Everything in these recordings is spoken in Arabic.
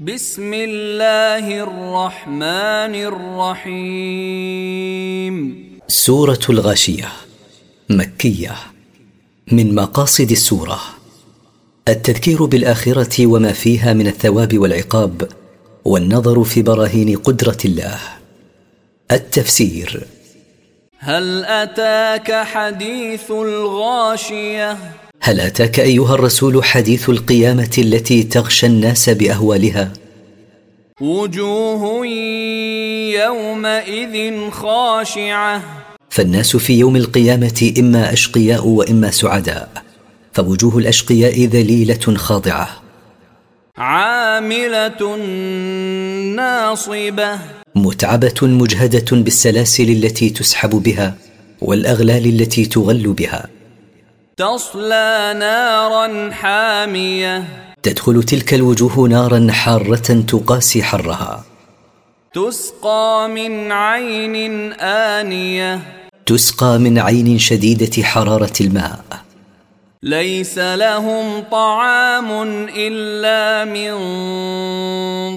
بسم الله الرحمن الرحيم. سورة الغاشية مكية من مقاصد السورة. التذكير بالآخرة وما فيها من الثواب والعقاب والنظر في براهين قدرة الله. التفسير. هل أتاك حديث الغاشية؟ هل أتاك أيها الرسول حديث القيامة التي تغشى الناس بأهوالها؟ وجوه يومئذ خاشعة. فالناس في يوم القيامة إما أشقياء وإما سعداء فوجوه الأشقياء ذليلة خاضعة. عاملة ناصبة. متعبة مجهدة بالسلاسل التي تسحب بها والأغلال التي تغل بها. تصلى نارا حامية. تدخل تلك الوجوه نارا حارة تقاسي حرها. تسقى من عين آنية. تسقى من عين شديدة حرارة الماء. ليس لهم طعام إلا من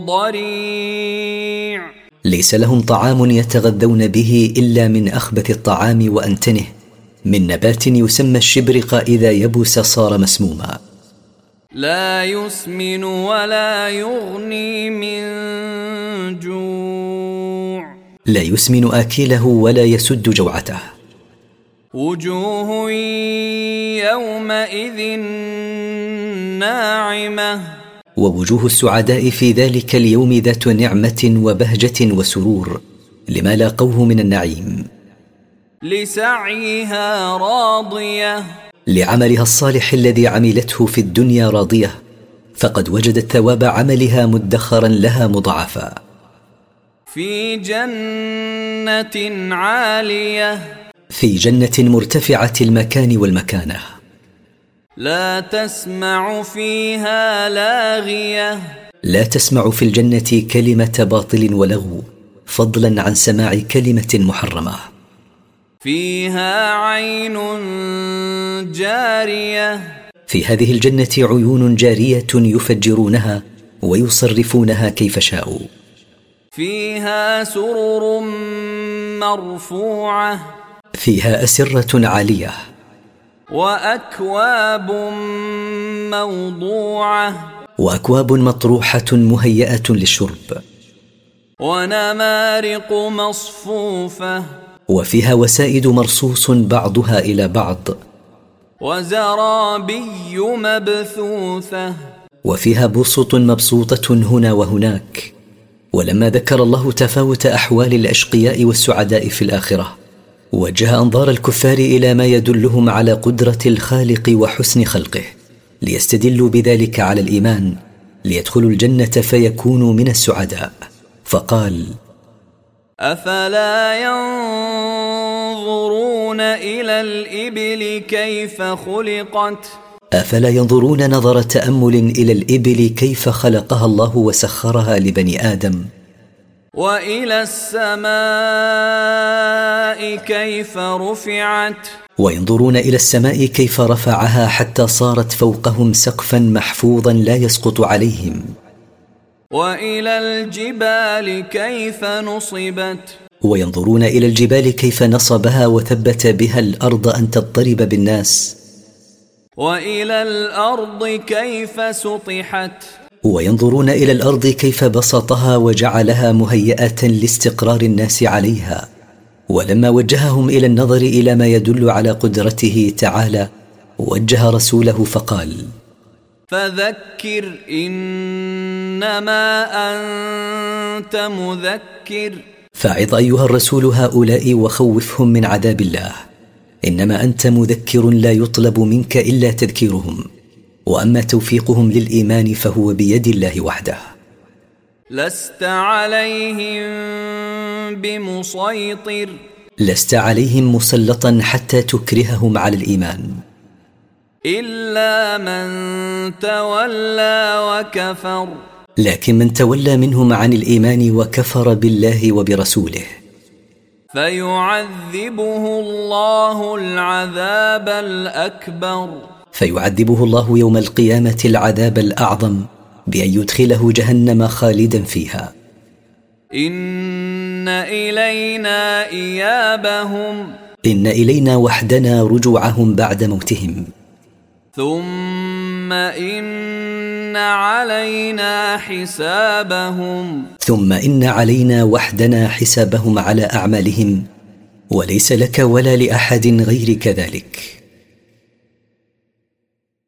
ضريع. ليس لهم طعام يتغذون به إلا من أخبث الطعام وأنتنه. من نبات يسمى الشبرق إذا يبس صار مسموما. لا يسمن ولا يغني من جوع. لا يسمن آكله ولا يسد جوعته. وجوه يومئذ ناعمة. ووجوه السعداء في ذلك اليوم ذات نعمة وبهجة وسرور لما لاقوه من النعيم. لسعيها راضية. لعملها الصالح الذي عملته في الدنيا راضية فقد وجدت ثواب عملها مدخرا لها مضاعفا. في جنة عالية. في جنة مرتفعة المكان والمكانة. لا تسمع فيها لاغية. لا تسمع في الجنة كلمة باطل ولغو فضلا عن سماع كلمة محرمة. فيها عين جارية. في هذه الجنة عيون جارية يفجرونها ويصرفونها كيف شاءوا. فيها سرر مرفوعة. فيها أسرة عالية. وأكواب موضوعة. وأكواب مطروحة مهيئة للشرب. ونمارق مصفوفة. وفيها وسائد مرصوص بعضها إلى بعض. وزرابي مبثوثة. وفيها بسط مبسوطة هنا وهناك. ولما ذكر الله تفاوت أحوال الأشقياء والسعداء في الآخرة وجه أنظار الكفار إلى ما يدلهم على قدرة الخالق وحسن خلقه ليستدلوا بذلك على الإيمان ليدخلوا الجنة فيكونوا من السعداء. فقال افلا ينظرون إلى الابل كيف خلقت؟ افلا ينظرون نظر تامل إلى الابل كيف خلقها الله وسخرها لبني آدم؟ والى السماء كيف رفعت؟ وينظرون إلى السماء كيف رفعها حتى صارت فوقهم سقفا محفوظا لا يسقط عليهم. وإلى الجبال كيف نصبت؟ وينظرون إلى الجبال كيف نصبها وثبت بها الأرض أن تضطرب بالناس. وإلى الأرض كيف سطحت؟ وينظرون إلى الأرض كيف بسطها وجعلها مهيئة لاستقرار الناس عليها. ولما وجههم إلى النظر إلى ما يدل على قدرته تعالى وجه رسوله فقال فذكر إنما أنت مذكر. فاعظ أيها الرسول هؤلاء وخوفهم من عذاب الله. إنما أنت مذكر لا يطلب منك إلا تذكيرهم. وأما توفيقهم للإيمان فهو بيد الله وحده. لست عليهم بمسيطر. لست عليهم مسلطا حتى تكرههم على الإيمان. إلا من تولى وكفر. لكن من تولى منهم عن الإيمان وكفر بالله وبرسوله. فيعذبه الله العذاب الأكبر. فيعذبه الله يوم القيامة العذاب الأعظم بأن يدخله جهنم خالدا فيها. إن إلينا إيابهم. إن إلينا وحدنا رجوعهم بعد موتهم. ثم إن علينا حسابهم. ثم إن علينا وحدنا حسابهم على أعمالهم وليس لك ولا لأحد غيرك ذلك.